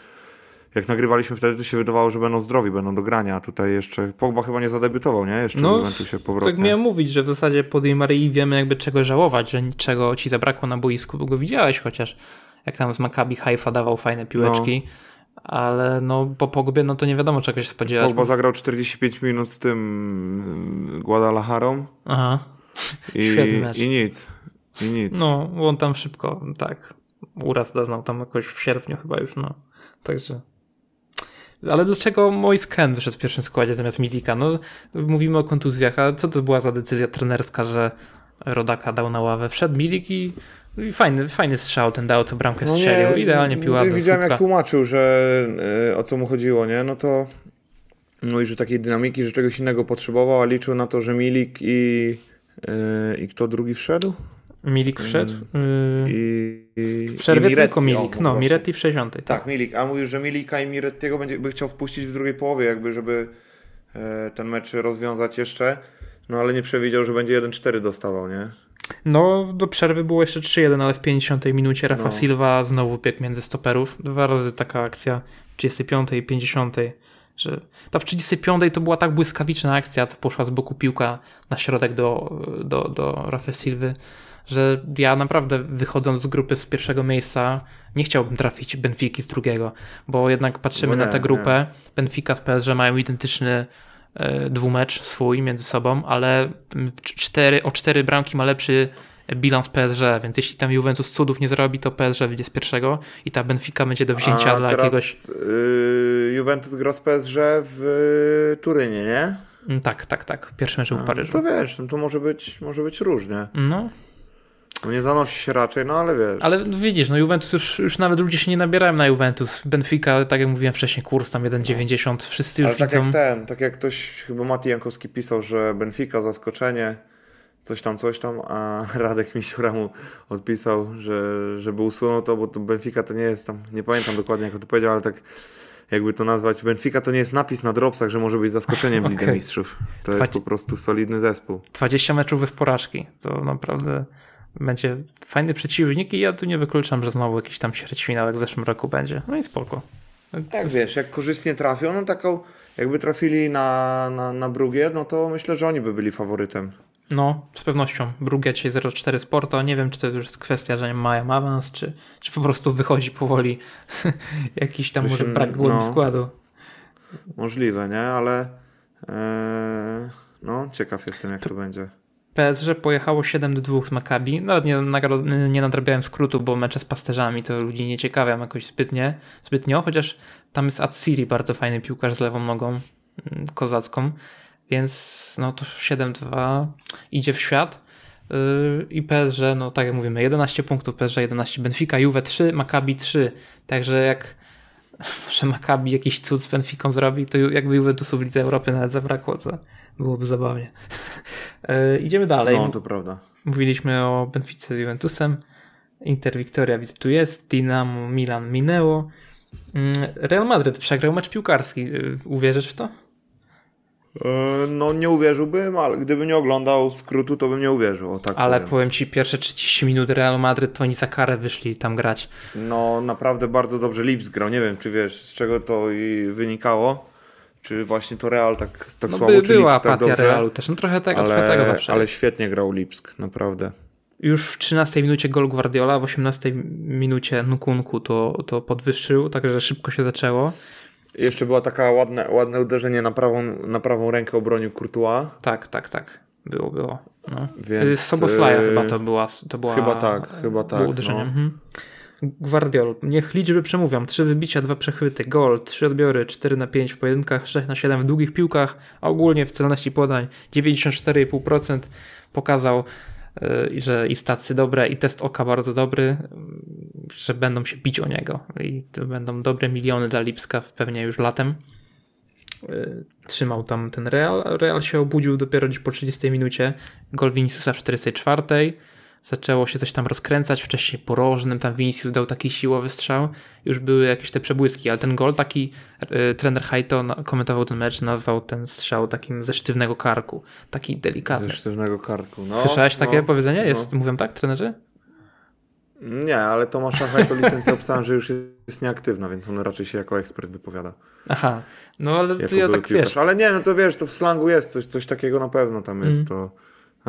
[SPEAKER 2] jak nagrywaliśmy wtedy, to się wydawało, że będą zdrowi, będą do grania. A tutaj jeszcze Pogba chyba nie zadebiutował, nie? Jeszcze no, się powrotnie.
[SPEAKER 1] Tak miałem mówić, że w zasadzie po Di Marii wiemy jakby czego żałować, że niczego ci zabrakło na boisku, bo go widziałeś chociaż. Jak tam z Maccabi Haifa dawał fajne piłeczki. No. Ale no po Pogbie no to nie wiadomo czego się spodziewać.
[SPEAKER 2] Pogba zagrał 45 minut z tym Guadalajarą.
[SPEAKER 1] Aha.
[SPEAKER 2] I, I nic. I nic.
[SPEAKER 1] No, on tam szybko, tak. Uraz doznał tam jakoś w sierpniu chyba już, no. Także ale dlaczego Moise Ken wyszedł w pierwszym składzie zamiast Midika? No, mówimy o kontuzjach, a co to była za decyzja trenerska, że Rodaka dał na ławę? Wszedł Milik i, i fajny, fajny strzał ten dał, co bramkę strzelił. No nie, Idealnie piła do
[SPEAKER 2] Widziałem słupka. jak tłumaczył, że y, o co mu chodziło, nie? No to no i że takiej dynamiki, że czegoś innego potrzebował, a liczył na to, że Milik i, y, i kto drugi wszedł?
[SPEAKER 1] Milik wszedł.
[SPEAKER 2] Mm. I,
[SPEAKER 1] w przerwie i tylko Milik. O, no, Miretti w 60.
[SPEAKER 2] Tak, tak Milik. A mówił, że Milika i Mirettiego będzie, by chciał wpuścić w drugiej połowie, jakby, żeby e, ten mecz rozwiązać jeszcze. No ale nie przewidział, że będzie 1-4 dostawał, nie?
[SPEAKER 1] No, do przerwy było jeszcze 3-1, ale w 50 minucie Rafa no. Silva znowu biegł między stoperów. Dwa razy taka akcja w 35 i 50 że ta w 35 to była tak błyskawiczna akcja, co poszła z boku piłka na środek do, do, do Rafa Silwy, że ja naprawdę wychodząc z grupy z pierwszego miejsca nie chciałbym trafić Benfiki z drugiego, bo jednak patrzymy nie, na tę grupę. Nie. Benfica z PSG mają identyczny e, dwumecz swój między sobą, ale cztery, o cztery bramki ma lepszy bilans PSG, więc jeśli tam Juventus cudów nie zrobi, to PSG wyjdzie z pierwszego i ta Benfica będzie do wzięcia A dla teraz, jakiegoś...
[SPEAKER 2] Yy, Juventus gra z PSG w Turynie, nie?
[SPEAKER 1] Mm, tak, tak, tak. Pierwszy mecz w Paryżu.
[SPEAKER 2] To wiesz, no to może być, może być różnie.
[SPEAKER 1] No.
[SPEAKER 2] No. Nie zanosi się raczej, no ale wiesz.
[SPEAKER 1] Ale widzisz, no Juventus już, już nawet ludzie się nie nabierają na Juventus. Benfica, tak jak mówiłem wcześniej, kurs tam 1,90. Wszyscy już
[SPEAKER 2] ale tak jak ten, tak jak ktoś, chyba Mati Jankowski pisał, że Benfica zaskoczenie coś tam, coś tam, a Radek Misiura mu odpisał, że żeby usunął to, bo to Benfica to nie jest tam, nie pamiętam dokładnie jak to powiedział, ale tak jakby to nazwać, Benfica to nie jest napis na dropsach, że może być zaskoczeniem w Lidze Mistrzów. To jest po prostu solidny zespół.
[SPEAKER 1] 20 meczów bez porażki, to naprawdę będzie fajny przeciwnik i ja tu nie wykluczam, że znowu jakiś tam ćwierćfinał jak w zeszłym roku będzie. No i spoko.
[SPEAKER 2] Jest... wiesz, jak korzystnie trafią, no taką jakby trafili na, na, na Brugier, no to myślę, że oni by byli faworytem.
[SPEAKER 1] No, z pewnością. Brugia dzisiaj 0,4 Sporto. Nie wiem, czy to już jest kwestia, że nie mają awans, czy, czy po prostu wychodzi powoli jakiś tam może brak no, składu.
[SPEAKER 2] Możliwe, nie? Ale ee, no, ciekaw jestem, jak to będzie.
[SPEAKER 1] PSG pojechało 7 do 2 z Maccabi. Nawet nie, nie nadrabiałem skrótu, bo mecze z pasterzami to ludzi nie ciekawiam jakoś zbytnie, zbytnio, chociaż tam jest Atsiri, bardzo fajny piłkarz z lewą nogą mm, kozacką. Więc no to 7-2 idzie w świat. Yy, I PSG, no tak jak mówimy, 11 punktów, PSG 11, Benfica, Juve 3, Maccabi 3. Także jak że Maccabi jakiś cud z Benficą zrobi, to jakby Juventusu w Lidze Europy nawet zabrakło, co byłoby zabawnie. Yy, idziemy dalej.
[SPEAKER 2] No, to prawda.
[SPEAKER 1] Mówiliśmy o Benfice z Juventusem. Inter Victoria widzę tu jest, Dinamo Milan minęło. Yy, Real Madrid przegrał mecz piłkarski. Yy, uwierzysz w to?
[SPEAKER 2] E, no nie uwierzyłbym, ale gdybym nie oglądał skrótu, to bym nie uwierzył. Tak
[SPEAKER 1] ale powiem. powiem ci, pierwsze 30 minut Real Madryt to oni za karę wyszli tam grać.
[SPEAKER 2] No naprawdę bardzo dobrze Lips grał. Nie wiem, czy wiesz, z czego to i wynikało. Czy właśnie to Real tak, tak no, słabo, by,
[SPEAKER 1] była
[SPEAKER 2] Lips
[SPEAKER 1] tak apatia tak Realu też. No trochę tego,
[SPEAKER 2] ale,
[SPEAKER 1] trochę tego zawsze.
[SPEAKER 2] Ale świetnie grał Lipsk, naprawdę.
[SPEAKER 1] Już w 13 minucie gol Guardiola, w 18 minucie Nukunku to, to podwyższył, także szybko się zaczęło.
[SPEAKER 2] Jeszcze była taka ładne, ładne uderzenie na prawą, na prawą rękę obronił Courtois.
[SPEAKER 1] Tak, tak, tak. Było, było. No. Więc, Soboslaja chyba to była, to była.
[SPEAKER 2] Chyba tak, chyba tak.
[SPEAKER 1] uderzenie. No. Mhm. Guardiol. Niech liczby przemówią. Trzy wybicia, dwa przechwyty, gol, trzy odbiory, 4 na 5 w pojedynkach, 6 na 7 w długich piłkach, a ogólnie w celności podań 94,5% pokazał Y, że i stacje dobre, i test oka bardzo dobry, że będą się bić o niego i to będą dobre miliony dla Lipska pewnie już latem. Y, trzymał tam ten Real. Real się obudził dopiero gdzieś po 30 minucie. Gol Viniciusa w 44 zaczęło się coś tam rozkręcać, wcześniej porożnym, tam Vinicius dał taki siłowy strzał, już były jakieś te przebłyski, ale ten gol taki, y, trener Hajto komentował ten mecz, nazwał ten strzał takim ze sztywnego karku, taki delikatny.
[SPEAKER 2] Ze sztywnego karku, no.
[SPEAKER 1] Słyszałeś takie no, powiedzenie? Jest, no. Mówią tak, trenerzy?
[SPEAKER 2] Nie, ale Tomasza Hajto licencję obstałem, że już jest nieaktywna, więc on raczej się jako ekspert wypowiada.
[SPEAKER 1] Aha, no ale ja tak
[SPEAKER 2] piłkarz. wiesz. Ale nie, no to wiesz, to w slangu jest coś, coś takiego na pewno tam jest, mm. to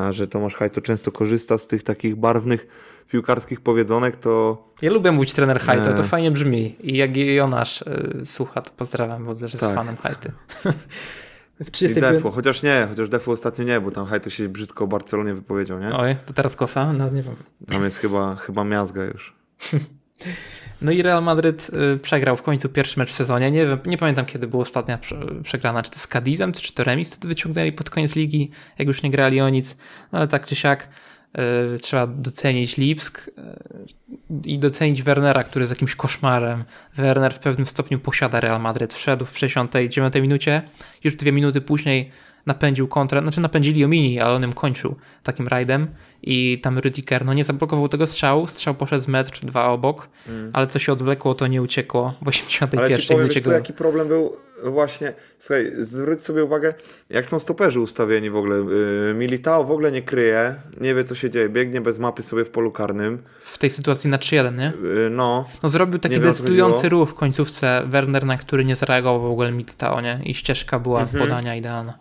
[SPEAKER 2] że Tomasz Hajto często korzysta z tych takich barwnych piłkarskich powiedzonek, to...
[SPEAKER 1] Ja lubię mówić trener Hajto, to fajnie brzmi. I jak Jonasz y, słucha, to pozdrawiam, bo też jest tak. fanem Hajty.
[SPEAKER 2] I Defu, chociaż nie, chociaż Defu ostatnio nie, bo tam Hajto się brzydko o Barcelonie wypowiedział, nie?
[SPEAKER 1] Oj, to teraz kosa? No nie wiem.
[SPEAKER 2] Tam jest chyba, chyba miazga już.
[SPEAKER 1] No i Real Madryt y, przegrał w końcu pierwszy mecz w sezonie. Nie, wiem, nie pamiętam, kiedy była ostatnia przegrana, czy to z Cadizem, czy to remis wtedy wyciągnęli pod koniec ligi, jak już nie grali o nic. No ale tak czy siak y, trzeba docenić Lipsk y, i docenić Wernera, który jest jakimś koszmarem. Werner w pewnym stopniu posiada Real Madryt. Wszedł w 69 minucie, już dwie minuty później napędził kontrę, znaczy napędzili Omini, ale on ją kończył takim rajdem i tam Rüdiger no nie zablokował tego strzału, strzał poszedł z metr, dwa obok, mm. ale co się odwlekło, to nie uciekło w 81
[SPEAKER 2] ale ci powiem, co, jaki problem był właśnie, słuchaj, zwróć sobie uwagę, jak są stoperzy ustawieni w ogóle. Yy, Militao w ogóle nie kryje, nie wie co się dzieje, biegnie bez mapy sobie w polu karnym.
[SPEAKER 1] W tej sytuacji na 3-1, nie?
[SPEAKER 2] Yy, no.
[SPEAKER 1] No zrobił taki decydujący ruch w końcówce Werner, na który nie zareagował w ogóle Militao, nie? I ścieżka była mhm. podania idealna.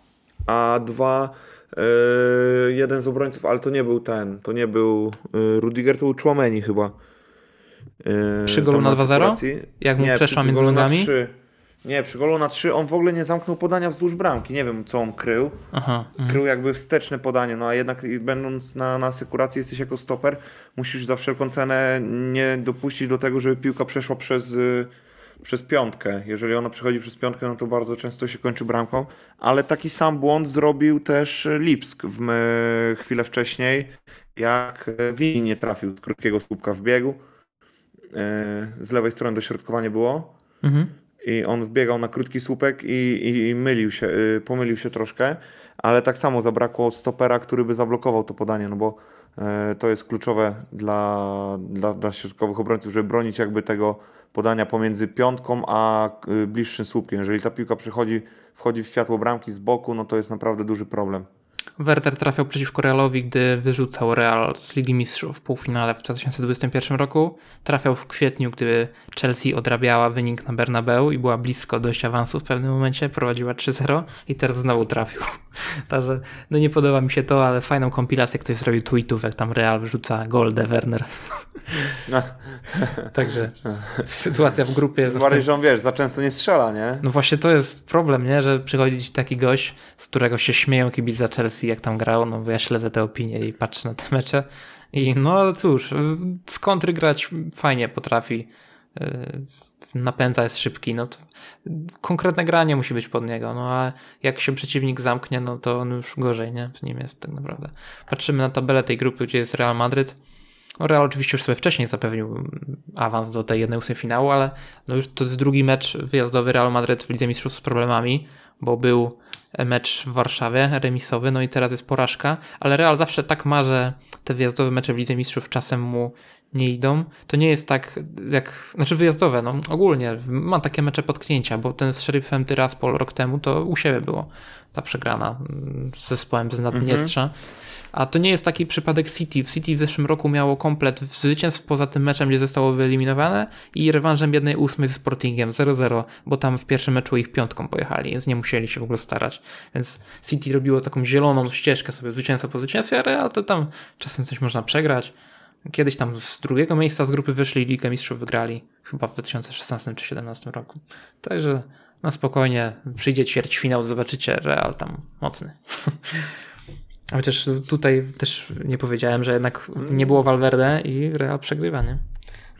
[SPEAKER 2] A dwa, yy, jeden z obrońców, ale to nie był ten, to nie był yy, Rudiger, to był Chłomeni chyba.
[SPEAKER 1] Yy, przy golu na 2-0? Jak mu nie, przeszła między nogami?
[SPEAKER 2] Nie, przy golu na 3 on w ogóle nie zamknął podania wzdłuż bramki. Nie wiem, co on krył. Aha, mhm. krył jakby wsteczne podanie, no a jednak będąc na, na asekuracji jesteś jako stoper, musisz za wszelką cenę nie dopuścić do tego, żeby piłka przeszła przez, y, przez piątkę. Jeżeli ona przechodzi przez piątkę, no to bardzo często się kończy bramką. Ale taki sam błąd zrobił też Lipsk w chwilę wcześniej, jak Wini nie trafił z krótkiego słupka w biegu. Y, z lewej strony dośrodkowanie było. Mhm i on wbiegał na krótki słupek i, i, i mylił się, y, pomylił się troszkę, ale tak samo zabrakło stopera, który by zablokował to podanie, no bo to jest kluczowe dla, dla, dla środkowych obrońców, żeby bronić jakby tego podania pomiędzy piątką a y, bliższym słupkiem. Jeżeli ta piłka przychodzi, wchodzi w światło bramki z boku, no to jest naprawdę duży problem.
[SPEAKER 1] Werder trafiał przeciwko Realowi, gdy wyrzucał Real z Ligi Mistrzów w półfinale w 2021 roku. Trafiał w kwietniu, gdy Chelsea odrabiała wynik na Bernabeu i była blisko dojść awansu w pewnym momencie, prowadziła 3-0 i teraz znowu trafił. Także no nie podoba mi się to, ale fajną kompilację ktoś zrobił tweetów, jak tam Real wyrzuca gol de Werner. No. Także sytuacja w grupie jest...
[SPEAKER 2] Bardziej, że on wiesz, za często nie strzela, nie?
[SPEAKER 1] No właśnie to jest problem, nie? Że przychodzi ci taki gość, z którego się śmieją kibice Chelsea, jak tam grał, no bo ja śledzę te opinie i patrzę na te mecze i no ale cóż, z kontry grać fajnie potrafi, yy, napędza, jest szybki, no to konkretne granie musi być pod niego, no a jak się przeciwnik zamknie, no to on już gorzej, nie? Z nim jest tak naprawdę. Patrzymy na tabelę tej grupy, gdzie jest Real Madryt, no Real oczywiście już sobie wcześniej zapewnił awans do tej jednej ósmej finału, ale no już to jest drugi mecz wyjazdowy Real Madrid w Lidze Mistrzów z problemami, bo był mecz w Warszawie, remisowy, no i teraz jest porażka, ale Real zawsze tak ma, że te wyjazdowe mecze w Lidze Mistrzów czasem mu nie idą. To nie jest tak jak, znaczy wyjazdowe, no ogólnie ma takie mecze potknięcia, bo ten z Sheriffem Tyraspol rok temu to u siebie było ta przegrana z zespołem z Naddniestrza. Mhm. A to nie jest taki przypadek City. W City w zeszłym roku miało komplet zwycięstw poza tym meczem, gdzie zostało wyeliminowane i rewanżem jednej ósmej ze Sportingiem 0-0, bo tam w pierwszym meczu ich piątką pojechali, więc nie musieli się w ogóle starać. Więc City robiło taką zieloną ścieżkę sobie zwycięstwo po zwycięstwie, a Real to tam czasem coś można przegrać. Kiedyś tam z drugiego miejsca z grupy wyszli Ligę Mistrzów wygrali, chyba w 2016 czy 2017 roku. Także na spokojnie przyjdzie ćwierćfinał, zobaczycie Real tam mocny. Chociaż tutaj też nie powiedziałem, że jednak nie było Valverde i Real przegrywa, nie?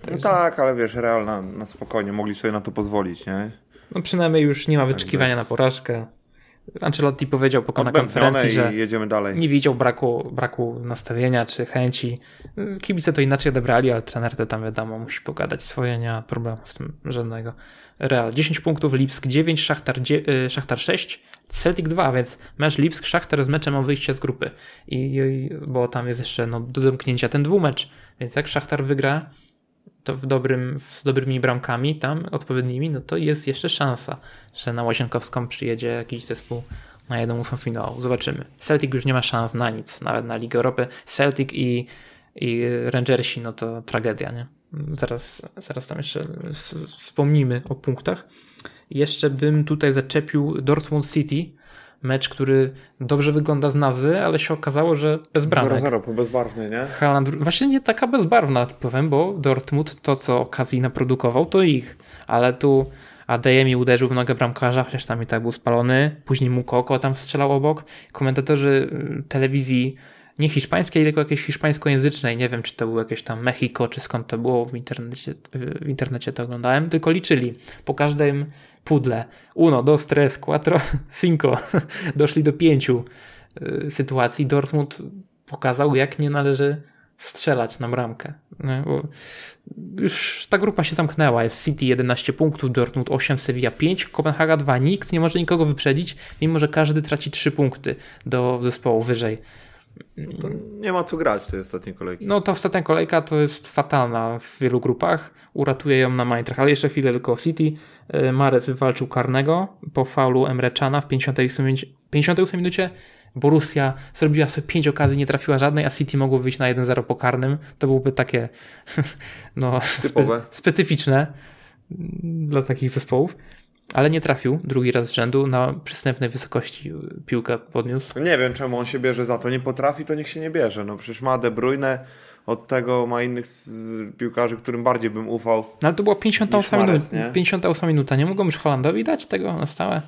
[SPEAKER 2] Także... No tak, ale wiesz, Real na, na, spokojnie mogli sobie na to pozwolić, nie?
[SPEAKER 1] No przynajmniej już nie ma wyczekiwania na porażkę. Ancelotti powiedział po na konferencji, że nie widział braku, braku nastawienia czy chęci. Kibice to inaczej odebrali, ale trener to tam wiadomo, musi pogadać swoje, nie ma problemu z tym żadnego. Real 10 punktów, Lipsk 9, Szachtar, y, Szachtar 6, Celtic 2, więc mecz Lipsk-Szachtar z meczem o wyjście z grupy. I, bo tam jest jeszcze no, do zamknięcia ten dwumecz, więc jak Szachtar wygra to w dobrym, z dobrymi bramkami tam odpowiednimi, no to jest jeszcze szansa, że na Łazienkowską przyjedzie jakiś zespół na jedną ósmą finału. Zobaczymy. Celtic już nie ma szans na nic, nawet na Ligę Europy. Celtic i, i Rangersi, no to tragedia, nie? Zaraz, zaraz tam jeszcze wspomnimy o punktach. Jeszcze bym tutaj zaczepił Dortmund City, mecz, który dobrze wygląda z nazwy, ale się okazało, że bez bramek.
[SPEAKER 2] 0-0, bezbarwny, nie?
[SPEAKER 1] Haaland, właśnie nie taka bezbarwna, powiem, bo Dortmund to, co okazji naprodukował, to ich. Ale tu Adeyemi uderzył w nogę bramkarza, chociaż tam i tak był spalony. Później Mukoko tam strzelał obok. Komentatorzy y, telewizji nie hiszpańskiej, tylko jakiejś hiszpańskojęzycznej, nie wiem czy to było jakieś tam Mexico, czy skąd to było, w internecie, w internecie to oglądałem, tylko liczyli po każdym pudle. Uno, dos, tres, cuatro, cinco. Doszli do pięciu y, sytuacji. Dortmund pokazał, jak nie należy strzelać na bramkę. Już ta grupa się zamknęła. Jest City 11 punktów, Dortmund 8, Sevilla 5, Kopenhaga 2. Nikt nie może nikogo wyprzedzić, mimo że każdy traci 3 punkty do zespołu wyżej.
[SPEAKER 2] To nie ma co grać tej ostatniej kolejki.
[SPEAKER 1] No ta ostatnia kolejka to jest fatalna w wielu grupach. Uratuje ją na Majtrach, ale jeszcze chwilę tylko City. Y, Marec wywalczył karnego po faulu Emre Cana w 58, minucie- 58 minucie. Borussia zrobiła sobie 5 okazji, nie trafiła żadnej, a City mogło wyjść na 1-0 po karnym. To byłoby takie no,
[SPEAKER 2] Typowe.
[SPEAKER 1] specyficzne mm, dla takich zespołów. Ale nie trafił drugi raz z rzędu. Na przystępnej wysokości y, piłkę podniósł.
[SPEAKER 2] Nie wiem, czemu on się bierze za to. Nie potrafi, to niech się nie bierze. No przecież ma De Bruyne, od tego ma innych piłkarzy, którym bardziej bym ufał.
[SPEAKER 1] No ale to była 58
[SPEAKER 2] Niż
[SPEAKER 1] minuta.
[SPEAKER 2] Mahrez, nie?
[SPEAKER 1] 58 minuta. Nie mogą już Holandowi dać tego na stałe?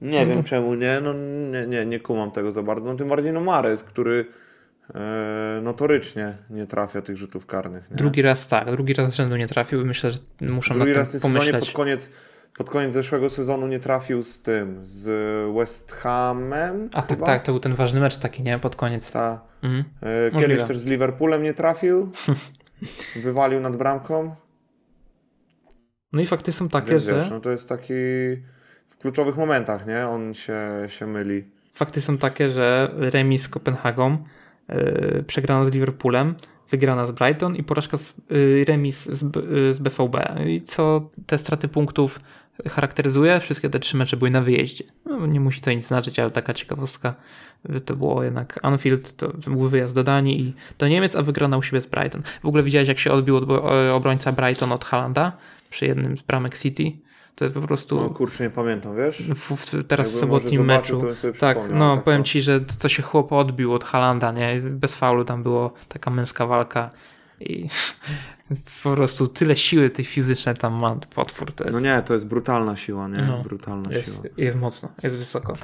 [SPEAKER 2] Nie wiem czemu nie, no nie, nie, nie kumam tego za bardzo. No tym bardziej no Mares, który e, notorycznie nie trafia tych rzutów karnych. Nie?
[SPEAKER 1] Drugi raz tak, drugi raz z rzędu nie trafił. Myślę, że muszą
[SPEAKER 2] Drugi
[SPEAKER 1] nad
[SPEAKER 2] raz
[SPEAKER 1] tym
[SPEAKER 2] sezonie
[SPEAKER 1] pomyśleć.
[SPEAKER 2] pod koniec, pod koniec zeszłego sezonu nie trafił z tym, z West Hamem.
[SPEAKER 1] A tak,
[SPEAKER 2] chyba?
[SPEAKER 1] tak, to był ten ważny mecz taki, nie? Pod koniec.
[SPEAKER 2] Ta.
[SPEAKER 1] Mhm.
[SPEAKER 2] E. Kiedyś też z Liverpoolem nie trafił. Wywalił nad bramką.
[SPEAKER 1] No i fakty są takie, że
[SPEAKER 2] no to jest taki w kluczowych momentach, nie? On się, się myli.
[SPEAKER 1] fakty są takie, że remis z Kopenhagą, yy, przegrana z Liverpoolem, wygrana z Brighton i porażka z, yy, remis z, yy, z BVB. I co te straty punktów charakteryzuje? Wszystkie te trzy mecze były na wyjeździe. No, nie musi to nic znaczyć, ale taka ciekawostka. To było jednak Anfield, to, był wyjazd do Danii i do Niemiec, a wygrana u siebie z Brighton. W ogóle widziałeś, jak się odbił od, obrońca Brighton od Halanda przy jednym z bramek City? To jest po prostu...
[SPEAKER 2] No kurczę, nie pamiętam, wiesz?
[SPEAKER 1] w, w, teraz w sobotnim meczu. Tak, no
[SPEAKER 2] tak,
[SPEAKER 1] powiem
[SPEAKER 2] no.
[SPEAKER 1] ci, że co się chłop odbił od Halanda, nie? Bez faulu tam było taka męska walka i po prostu tyle siły tej fizycznej tam ma potwór. To jest,
[SPEAKER 2] No nie, to jest brutalna siła, nie?
[SPEAKER 1] No.
[SPEAKER 2] brutalna
[SPEAKER 1] jest,
[SPEAKER 2] siła.
[SPEAKER 1] jest mocno, jest wysoko.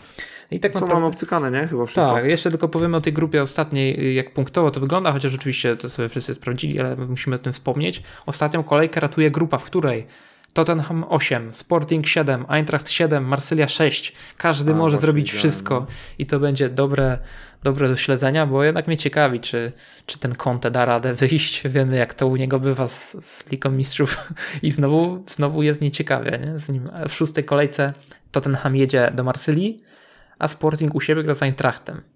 [SPEAKER 1] I tak
[SPEAKER 2] Co
[SPEAKER 1] naprawdę...
[SPEAKER 2] mam obcykane, nie? Chyba wszystko.
[SPEAKER 1] Tak, jeszcze tylko powiemy o tej grupie ostatniej, jak punktowo to wygląda, chociaż oczywiście to sobie wszyscy sprawdzili, ale musimy o tym wspomnieć. Ostatnią kolejkę ratuje grupa, w której Tottenham 8, Sporting 7, Eintracht 7, Marsylia 6. Każdy
[SPEAKER 2] A,
[SPEAKER 1] może zrobić
[SPEAKER 2] widziałem,
[SPEAKER 1] wszystko
[SPEAKER 2] no.
[SPEAKER 1] i to będzie dobre, dobre do śledzenia, bo jednak mnie ciekawi, czy, czy ten Conte da radę wyjść. Wiemy, jak to u niego bywa z, z Ligą Mistrzów i znowu, znowu jest nieciekawie. Nie? Z nim w szóstej kolejce Tottenham jedzie do Marsylii, a Sporting u siebie gra z Eintrachtem.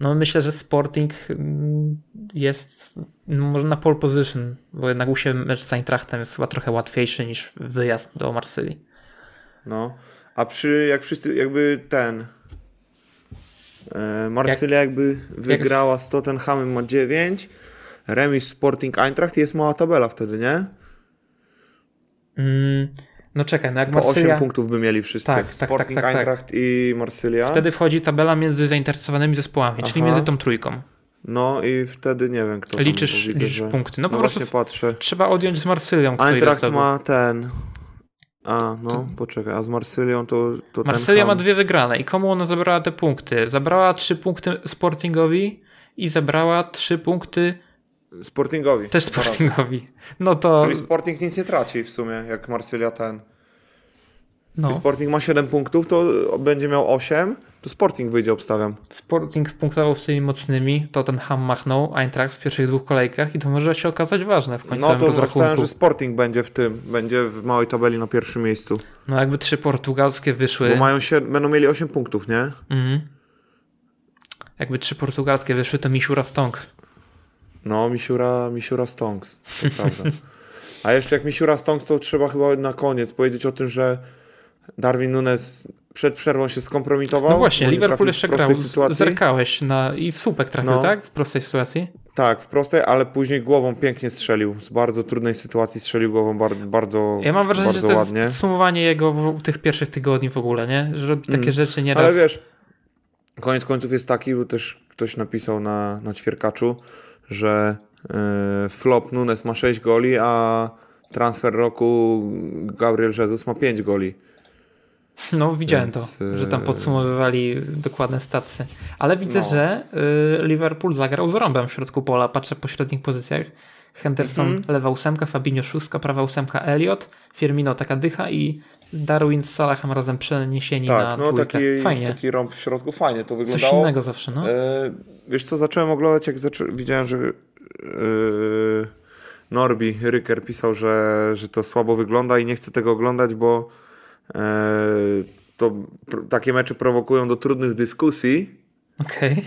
[SPEAKER 1] No myślę, że Sporting mm, jest no, może na pole position, bo jednak u siebie mecz z Eintrachtem jest chyba trochę łatwiejszy niż wyjazd do Marsylii.
[SPEAKER 2] No. A przy, jak wszyscy, jakby ten... E, Marsylia jakby wygrała z Tottenhamem ma 9, remis Sporting Eintracht jest mała tabela wtedy, nie?
[SPEAKER 1] Mm, no czekaj, no jak
[SPEAKER 2] Po 8
[SPEAKER 1] Marsylia...
[SPEAKER 2] punktów by mieli wszyscy.
[SPEAKER 1] Tak, tak,
[SPEAKER 2] Sporting
[SPEAKER 1] tak, tak, tak.
[SPEAKER 2] Eintracht i Marsylia.
[SPEAKER 1] Wtedy wchodzi tabela między zainteresowanymi zespołami, czyli
[SPEAKER 2] Aha.
[SPEAKER 1] między tą trójką.
[SPEAKER 2] No i wtedy nie wiem kto
[SPEAKER 1] Liczysz,
[SPEAKER 2] widzę,
[SPEAKER 1] liczysz
[SPEAKER 2] że-
[SPEAKER 1] punkty. No,
[SPEAKER 2] No,
[SPEAKER 1] po prostu
[SPEAKER 2] patrzę.
[SPEAKER 1] trzeba odjąć z Marsylią,
[SPEAKER 2] Eintracht ma ten... A, no, poczekaj, a z Marsylią to, to
[SPEAKER 1] Marsylia ma dwie wygrane i komu ona zabrała te punkty? Zabrała trzy punkty Sportingowi i zabrała trzy punkty
[SPEAKER 2] Sportingowi.
[SPEAKER 1] też Sportingowi. No to
[SPEAKER 2] Czyli Sporting nic nie traci w sumie, jak Marsylia ten.
[SPEAKER 1] no,
[SPEAKER 2] Sporting ma 7 punktów, to będzie miał 8, to Sporting wyjdzie, obstawiam.
[SPEAKER 1] Sporting punktował z tymi mocnymi, to ten Ham machnął Eintracht w pierwszych dwóch kolejkach i to może się okazać ważne w
[SPEAKER 2] No
[SPEAKER 1] końcowym
[SPEAKER 2] to obstawiam, że Sporting będzie w tym, będzie w małej tabeli na pierwszym miejscu.
[SPEAKER 1] No jakby trzy portugalskie wyszły,
[SPEAKER 2] Bo mają się, będą mieli 8 punktów, nie?
[SPEAKER 1] mhm. jakby trzy portugalskie wyszły, to Misiura Stonks.
[SPEAKER 2] No, Misiura, Misiura Stonks, to prawda. A jeszcze jak Misiura Stonks, to trzeba chyba na koniec powiedzieć o tym, że Darwin Nunes przed przerwą się skompromitował.
[SPEAKER 1] No właśnie, Liverpool jeszcze grał,
[SPEAKER 2] sytuacji.
[SPEAKER 1] zerkałeś na, i w słupek trafił,
[SPEAKER 2] No.
[SPEAKER 1] tak? W prostej sytuacji.
[SPEAKER 2] Tak, w prostej, ale później głową pięknie strzelił. Z bardzo trudnej sytuacji strzelił głową bardzo, bardzo,
[SPEAKER 1] Ja mam wrażenie, że to
[SPEAKER 2] ładnie.
[SPEAKER 1] jest podsumowanie jego w tych pierwszych tygodni w ogóle, nie? Że robi takie
[SPEAKER 2] Mm.
[SPEAKER 1] rzeczy nieraz.
[SPEAKER 2] Ale wiesz, koniec końców jest taki, bo też ktoś napisał na, na ćwierkaczu, że yy, flop Nunes ma 6 goli, a transfer roku Gabriel Jesus ma 5 goli.
[SPEAKER 1] No, widziałem
[SPEAKER 2] Więc,
[SPEAKER 1] to, że tam
[SPEAKER 2] e,
[SPEAKER 1] podsumowywali dokładne stacje. Ale widzę,
[SPEAKER 2] No.
[SPEAKER 1] że y, Liverpool zagrał z rąbem w środku pola. Patrzę po średnich pozycjach. Henderson
[SPEAKER 2] Mhm.
[SPEAKER 1] lewa ósemka, Fabinho szóstka, prawa ósemka Elliot, Firmino taka dycha i Darwin z Salahem razem przeniesieni na
[SPEAKER 2] Tak, no
[SPEAKER 1] dwójkę.
[SPEAKER 2] taki,
[SPEAKER 1] Fajnie.
[SPEAKER 2] taki rąb w środku, fajnie to
[SPEAKER 1] Coś
[SPEAKER 2] wyglądało.
[SPEAKER 1] innego zawsze, no.
[SPEAKER 2] E, wiesz co, zacząłem oglądać, jak zaczę... widziałem, że e, Norbi Ryker pisał, że, że to słabo wygląda i nie chce tego oglądać, bo e, to takie mecze prowokują do trudnych dyskusji
[SPEAKER 1] Okej.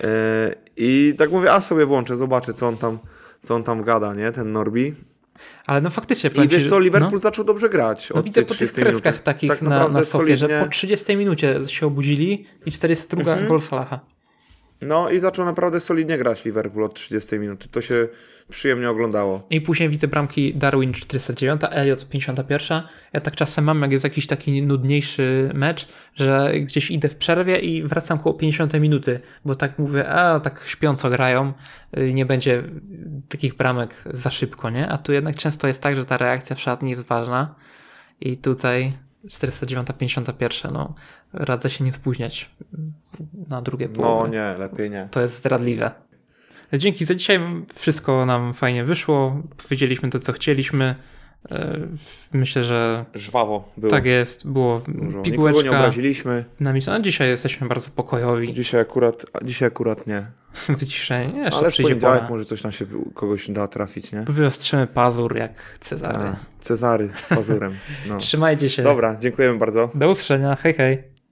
[SPEAKER 2] E, I tak mówię, a sobie włączę, zobaczę, co on tam, co on tam gada, nie, ten Norbi.
[SPEAKER 1] Ale no faktycznie.
[SPEAKER 2] I wiesz
[SPEAKER 1] że-
[SPEAKER 2] co, Liverpool
[SPEAKER 1] no.
[SPEAKER 2] zaczął dobrze grać.
[SPEAKER 1] No widzę po tych
[SPEAKER 2] 30
[SPEAKER 1] kreskach
[SPEAKER 2] minuty.
[SPEAKER 1] takich
[SPEAKER 2] tak
[SPEAKER 1] na, na sofie, że
[SPEAKER 2] solidnie.
[SPEAKER 1] po 30 minucie się obudzili i 42
[SPEAKER 2] Mhm.
[SPEAKER 1] gol Salaha.
[SPEAKER 2] No i zaczął naprawdę solidnie grać Liverpool od 30 minuty. To się przyjemnie oglądało.
[SPEAKER 1] I później widzę bramki Darwin 409, Elliot 51. Ja tak czasem mam, jak jest jakiś taki nudniejszy mecz, że gdzieś idę w przerwie i wracam koło 50 minuty, bo tak mówię, a tak śpiąco grają, y, nie będzie takich bramek za szybko, nie? A tu jednak często jest tak, że ta reakcja w szatni jest ważna i tutaj 409, 51, no radzę się nie spóźniać na drugie
[SPEAKER 2] No
[SPEAKER 1] połowy.
[SPEAKER 2] nie, lepiej nie.
[SPEAKER 1] To jest zdradliwe. Dzięki za dzisiaj. Wszystko nam fajnie wyszło. Powiedzieliśmy to, co chcieliśmy. E, Myślę, że
[SPEAKER 2] Żwawo było.
[SPEAKER 1] tak jest. Było
[SPEAKER 2] Dużo. Nikogo nie
[SPEAKER 1] pigułeczka.
[SPEAKER 2] obraziliśmy.
[SPEAKER 1] dynamiczna. No, dzisiaj jesteśmy bardzo pokojowi,
[SPEAKER 2] Dzisiaj akurat, dzisiaj akurat nie.
[SPEAKER 1] wyciszeni. Jeszcze
[SPEAKER 2] Ale w
[SPEAKER 1] przyjdzie
[SPEAKER 2] poniedziałek
[SPEAKER 1] pora.
[SPEAKER 2] może coś tam się kogoś da trafić, nie?
[SPEAKER 1] Wyostrzymy pazur jak Cezary.
[SPEAKER 2] A, Cezary z pazurem. No.
[SPEAKER 1] Trzymajcie się.
[SPEAKER 2] Dobra, dziękujemy bardzo.
[SPEAKER 1] Do usłyszenia. Hej, hej.